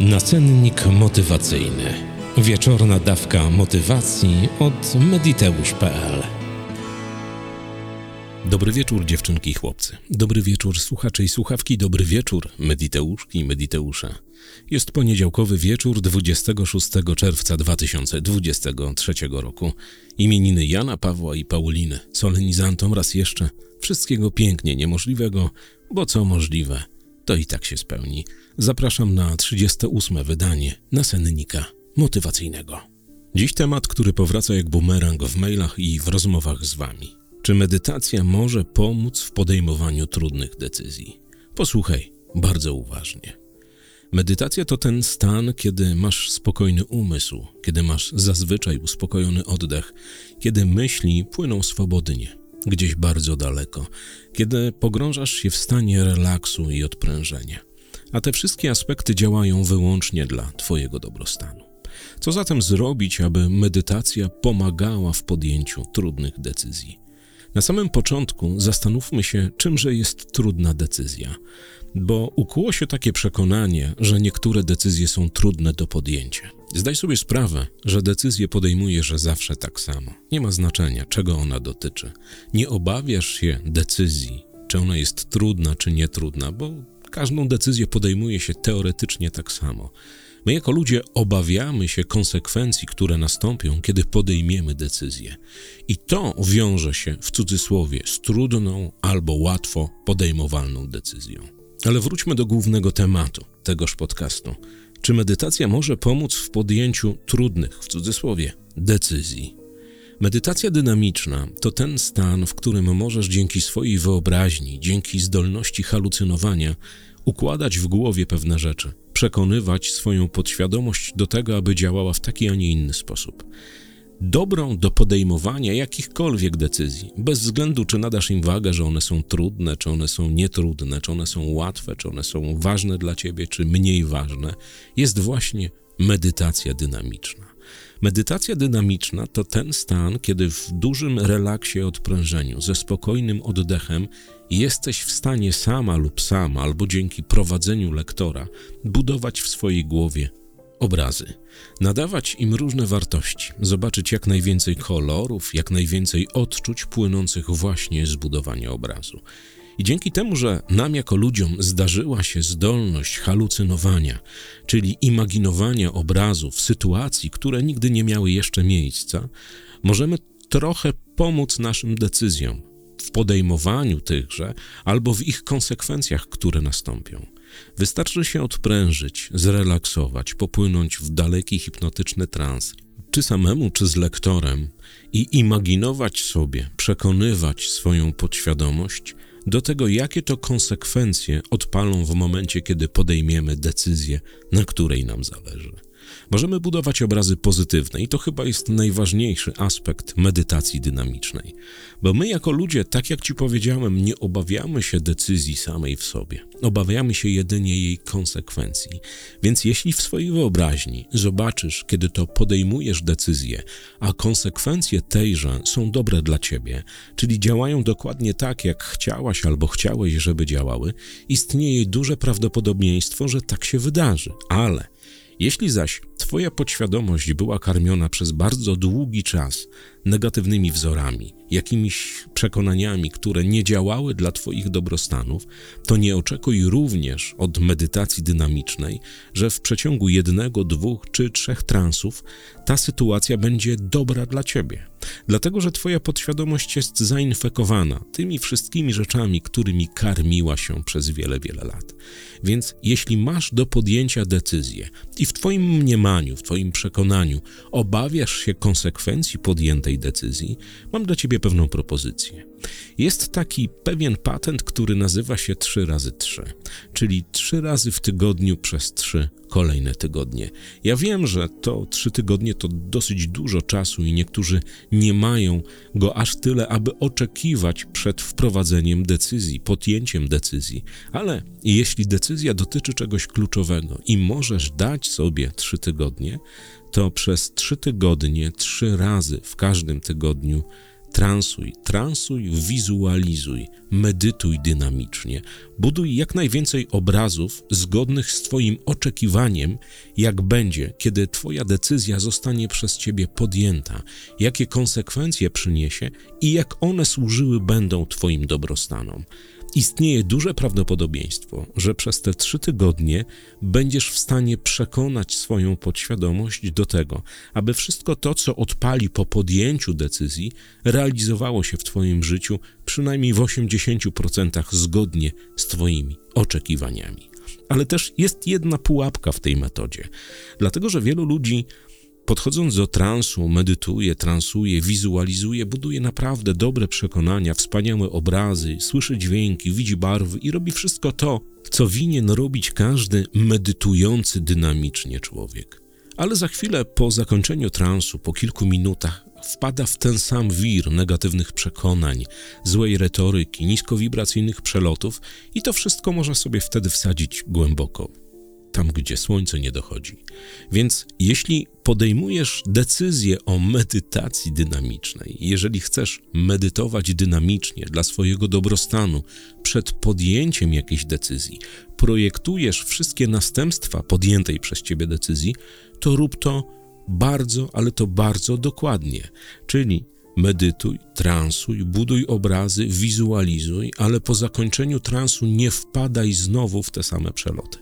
Nasennik motywacyjny. Wieczorna dawka motywacji od mediteusz.pl. Dobry wieczór, dziewczynki i chłopcy. Dobry wieczór, słuchacze i słuchawki. Dobry wieczór, mediteuszki i mediteusze. Jest poniedziałkowy wieczór 26 czerwca 2023 roku. Imieniny Jana, Pawła i Pauliny. Solenizantom raz jeszcze wszystkiego pięknie niemożliwego, bo co możliwe, to i tak się spełni. Zapraszam na 38. wydanie nasennika motywacyjnego. Dziś temat, który powraca jak bumerang w mailach i w rozmowach z Wami. Czy medytacja może pomóc w podejmowaniu trudnych decyzji? Posłuchaj bardzo uważnie. Medytacja to ten stan, kiedy masz spokojny umysł, kiedy masz zazwyczaj uspokojony oddech, kiedy myśli płyną swobodnie, gdzieś bardzo daleko, kiedy pogrążasz się w stanie relaksu i odprężenia. A te wszystkie aspekty działają wyłącznie dla Twojego dobrostanu. Co zatem zrobić, aby medytacja pomagała w podjęciu trudnych decyzji? Na samym początku zastanówmy się, czymże jest trudna decyzja, bo ukuło się takie przekonanie, że niektóre decyzje są trudne do podjęcia. Zdaj sobie sprawę, że decyzję podejmujesz zawsze tak samo. Nie ma znaczenia, czego ona dotyczy. Nie obawiasz się decyzji, czy ona jest trudna, czy nietrudna, bo każdą decyzję podejmuje się teoretycznie tak samo. My, jako ludzie, obawiamy się konsekwencji, które nastąpią, kiedy podejmiemy decyzję. I to wiąże się w cudzysłowie z trudną albo łatwo podejmowalną decyzją. Ale wróćmy do głównego tematu tegoż podcastu. Czy medytacja może pomóc w podjęciu trudnych, w cudzysłowie, decyzji? Medytacja dynamiczna to ten stan, w którym możesz dzięki swojej wyobraźni, dzięki zdolności halucynowania, układać w głowie pewne rzeczy, przekonywać swoją podświadomość do tego, aby działała w taki, a nie inny sposób. Dobrą do podejmowania jakichkolwiek decyzji, bez względu czy nadasz im wagę, że one są trudne, czy one są nietrudne, czy one są łatwe, czy one są ważne dla ciebie, czy mniej ważne, jest właśnie medytacja dynamiczna. Medytacja dynamiczna to ten stan, kiedy w dużym relaksie odprężeniu, ze spokojnym oddechem, jesteś w stanie sama lub sam, albo dzięki prowadzeniu lektora, budować w swojej głowie obrazy, nadawać im różne wartości, zobaczyć jak najwięcej kolorów, jak najwięcej odczuć płynących właśnie z budowania obrazu. I dzięki temu, że nam jako ludziom zdarzyła się zdolność halucynowania, czyli imaginowania obrazów, sytuacji, które nigdy nie miały jeszcze miejsca, możemy trochę pomóc naszym decyzjom w podejmowaniu tychże albo w ich konsekwencjach, które nastąpią. Wystarczy się odprężyć, zrelaksować, popłynąć w daleki hipnotyczny trans, czy samemu, czy z lektorem, i imaginować sobie, przekonywać swoją podświadomość do tego, jakie to konsekwencje odpalą w momencie, kiedy podejmiemy decyzję, na której nam zależy. Możemy budować obrazy pozytywne i to chyba jest najważniejszy aspekt medytacji dynamicznej, bo my jako ludzie, tak jak Ci powiedziałem, nie obawiamy się decyzji samej w sobie, obawiamy się jedynie jej konsekwencji. Więc jeśli w swojej wyobraźni zobaczysz, kiedy to podejmujesz decyzję, a konsekwencje tejże są dobre dla Ciebie, czyli działają dokładnie tak, jak chciałaś albo chciałeś, żeby działały, istnieje duże prawdopodobieństwo, że tak się wydarzy, ale jeśli zaś Twoja podświadomość była karmiona przez bardzo długi czas negatywnymi wzorami, jakimiś przekonaniami, które nie działały dla Twoich dobrostanów, to nie oczekuj również od medytacji dynamicznej, że w przeciągu jednego, dwóch czy trzech transów ta sytuacja będzie dobra dla Ciebie. Dlatego, że Twoja podświadomość jest zainfekowana tymi wszystkimi rzeczami, którymi karmiła się przez wiele, wiele lat. Więc jeśli masz do podjęcia decyzję i w Twoim mniemaniu, w Twoim przekonaniu obawiasz się konsekwencji podjętej decyzji, mam dla Ciebie pewną propozycję. Jest taki pewien patent, który nazywa się 3 razy 3, czyli 3 razy w tygodniu przez 3 kolejne tygodnie. Ja wiem, że to 3 tygodnie to dosyć dużo czasu i niektórzy nie mają go aż tyle, aby oczekiwać przed wprowadzeniem decyzji, podjęciem decyzji, ale jeśli decyzja dotyczy czegoś kluczowego i możesz dać sobie 3 tygodnie, to przez 3 tygodnie, 3 razy w każdym tygodniu transuj, transuj, wizualizuj, medytuj dynamicznie, buduj jak najwięcej obrazów zgodnych z Twoim oczekiwaniem, jak będzie, kiedy Twoja decyzja zostanie przez Ciebie podjęta, jakie konsekwencje przyniesie i jak one służyły będą Twoim dobrostanom. Istnieje duże prawdopodobieństwo, że przez te trzy tygodnie będziesz w stanie przekonać swoją podświadomość do tego, aby wszystko to, co odpali po podjęciu decyzji, realizowało się w Twoim życiu przynajmniej w 80% zgodnie z Twoimi oczekiwaniami. Ale też jest jedna pułapka w tej metodzie, dlatego że wielu ludzi Podchodząc do transu, medytuje, transuje, wizualizuje, buduje naprawdę dobre przekonania, wspaniałe obrazy, słyszy dźwięki, widzi barwy i robi wszystko to, co winien robić każdy medytujący dynamicznie człowiek. Ale za chwilę po zakończeniu transu, po kilku minutach, wpada w ten sam wir negatywnych przekonań, złej retoryki, niskowibracyjnych przelotów i to wszystko można sobie wtedy wsadzić głęboko tam, gdzie słońce nie dochodzi. Więc jeśli podejmujesz decyzję o medytacji dynamicznej, jeżeli chcesz medytować dynamicznie dla swojego dobrostanu przed podjęciem jakiejś decyzji, projektujesz wszystkie następstwa podjętej przez ciebie decyzji, to rób to bardzo, ale to bardzo dokładnie. Czyli Medytuj, transuj, buduj obrazy, wizualizuj, ale po zakończeniu transu nie wpadaj znowu w te same przeloty.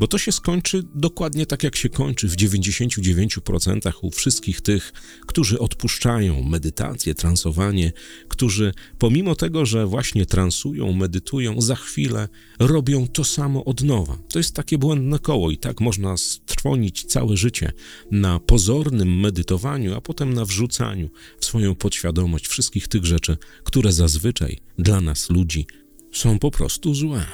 Bo to się skończy dokładnie tak, jak się kończy w 99% u wszystkich tych, którzy odpuszczają medytację, transowanie, którzy pomimo tego, że właśnie transują, medytują, za chwilę robią to samo od nowa. To jest takie błędne koło i tak można strwonić całe życie na pozornym medytowaniu, a potem na wrzucaniu w swoją podświadomość wszystkich tych rzeczy, które zazwyczaj dla nas ludzi są po prostu złe.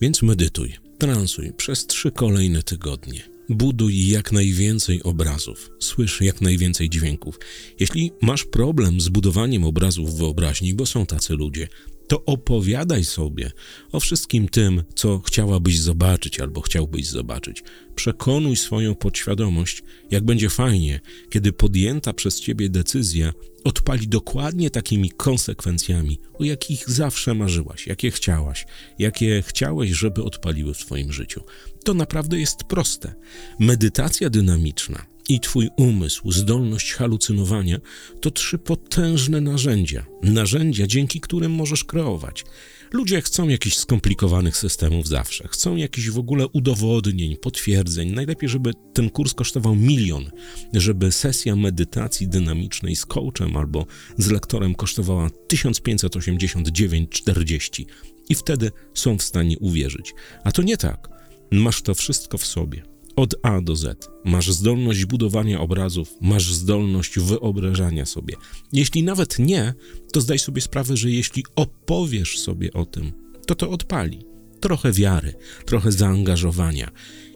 Więc medytuj, transuj przez trzy kolejne tygodnie. Buduj jak najwięcej obrazów, słysz jak najwięcej dźwięków. Jeśli masz problem z budowaniem obrazów w wyobraźni, bo są tacy ludzie, to opowiadaj sobie o wszystkim tym, co chciałabyś zobaczyć albo chciałbyś zobaczyć. Przekonuj swoją podświadomość, jak będzie fajnie, kiedy podjęta przez ciebie decyzja odpali dokładnie takimi konsekwencjami, o jakich zawsze marzyłaś, jakie chciałaś, jakie chciałeś, żeby odpaliły w twoim życiu. To naprawdę jest proste. Medytacja dynamiczna i Twój umysł, zdolność halucynowania to trzy potężne narzędzia. Narzędzia, dzięki którym możesz kreować. Ludzie chcą jakichś skomplikowanych systemów zawsze, chcą jakichś w ogóle udowodnień, potwierdzeń. Najlepiej, żeby ten kurs kosztował milion, żeby sesja medytacji dynamicznej z coachem albo z lektorem kosztowała 1589,40 i wtedy są w stanie uwierzyć. A to nie tak. Masz to wszystko w sobie od A do Z. Masz zdolność budowania obrazów, masz zdolność wyobrażania sobie. Jeśli nawet nie, to zdaj sobie sprawę, że jeśli opowiesz sobie o tym, to to odpali. Trochę wiary, trochę zaangażowania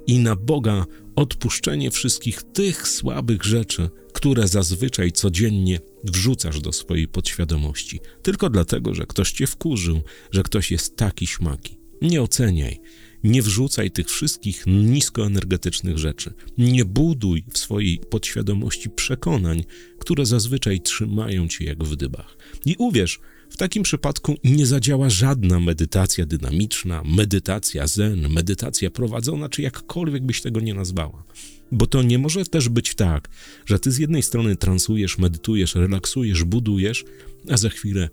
i na Boga odpuszczenie wszystkich tych słabych rzeczy, które zazwyczaj codziennie wrzucasz do swojej podświadomości, tylko dlatego, że ktoś cię wkurzył, że ktoś jest taki śmaki. Nie oceniaj, nie wrzucaj tych wszystkich niskoenergetycznych rzeczy. Nie buduj w swojej podświadomości przekonań, które zazwyczaj trzymają cię jak w dybach. I uwierz, w takim przypadku nie zadziała żadna medytacja dynamiczna, medytacja zen, medytacja prowadzona, czy jakkolwiek byś tego nie nazwała. Bo to nie może też być tak, że ty z jednej strony transujesz, medytujesz, relaksujesz, budujesz, a za chwilę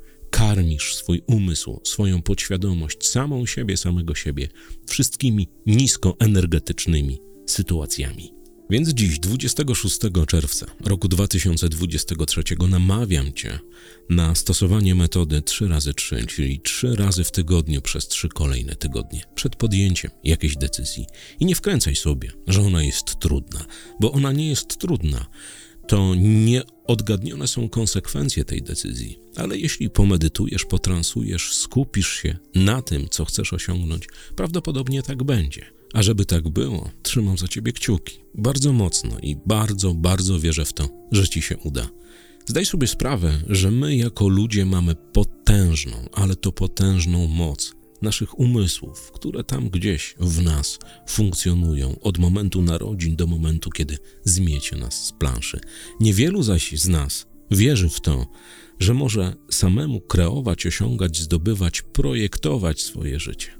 karmisz swój umysł, swoją podświadomość, samą siebie, samego siebie, wszystkimi niskoenergetycznymi sytuacjami. Więc dziś, 26 czerwca roku 2023, namawiam Cię na stosowanie metody 3 razy 3 czyli 3 razy w tygodniu przez 3 kolejne tygodnie, przed podjęciem jakiejś decyzji. I nie wkręcaj sobie, że ona jest trudna, bo ona nie jest trudna to nieodgadnione są konsekwencje tej decyzji. Ale jeśli pomedytujesz, potransujesz, skupisz się na tym, co chcesz osiągnąć, prawdopodobnie tak będzie. A żeby tak było, trzymam za ciebie kciuki. Bardzo mocno i bardzo, bardzo wierzę w to, że ci się uda. Zdaj sobie sprawę, że my jako ludzie mamy potężną, ale to potężną moc naszych umysłów, które tam gdzieś w nas funkcjonują od momentu narodzin do momentu, kiedy zmiecie nas z planszy. Niewielu zaś z nas Wierzy w to, że może samemu kreować, osiągać, zdobywać, projektować swoje życie.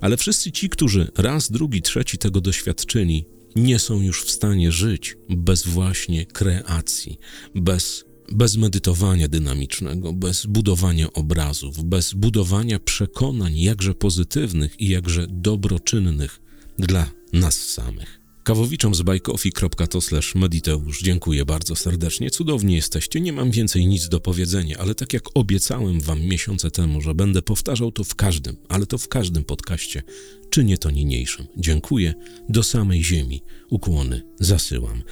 Ale wszyscy ci, którzy raz, drugi, trzeci tego doświadczyli, nie są już w stanie żyć bez właśnie kreacji, bez, bez medytowania dynamicznego, bez budowania obrazów, bez budowania przekonań jakże pozytywnych i jakże dobroczynnych dla nas samych. Kawowiczom z bajkofi.to mediteusz dziękuję bardzo serdecznie. Cudownie jesteście, nie mam więcej nic do powiedzenia, ale tak jak obiecałem wam miesiące temu, że będę powtarzał to w każdym, ale to w każdym podcaście, czynię to niniejszym. Dziękuję, do samej ziemi ukłony zasyłam.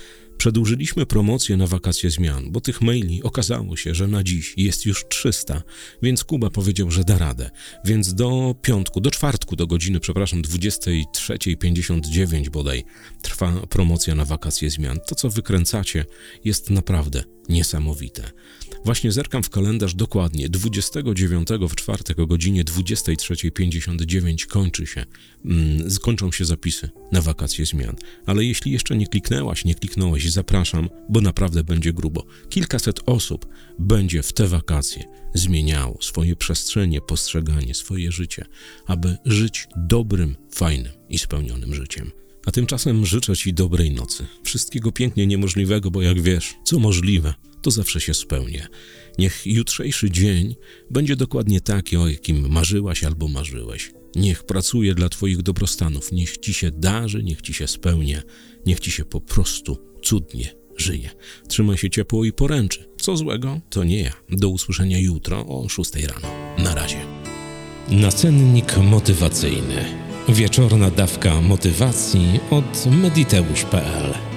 Przedłużyliśmy promocję na wakacje zmian, bo tych maili okazało się, że na dziś jest już 300, więc Kuba powiedział, że da radę. Więc do piątku, do czwartku, do godziny, przepraszam, 23.59 bodaj trwa promocja na wakacje zmian. To, co wykręcacie, jest naprawdę niesamowite. Właśnie zerkam w kalendarz dokładnie. 29 w czwartek o godzinie 23.59 kończy się, mm, skończą się zapisy na wakacje zmian. Ale jeśli jeszcze nie kliknęłaś, nie kliknąłeś, zapraszam, bo naprawdę będzie grubo. Kilkaset osób będzie w te wakacje zmieniało swoje przestrzenie, postrzeganie, swoje życie, aby żyć dobrym, fajnym i spełnionym życiem. A tymczasem życzę Ci dobrej nocy. Wszystkiego pięknie niemożliwego, bo jak wiesz, co możliwe, to zawsze się spełnia. Niech jutrzejszy dzień będzie dokładnie taki, o jakim marzyłaś albo marzyłeś. Niech pracuje dla Twoich dobrostanów, niech Ci się darzy, niech Ci się spełnia, niech Ci się po prostu cudnie żyje. Trzymaj się ciepło i poręczy. Co złego, to nie ja. Do usłyszenia jutro o 6 rano. Na razie. Nacennik motywacyjny. Wieczorna dawka motywacji od mediteusz.pl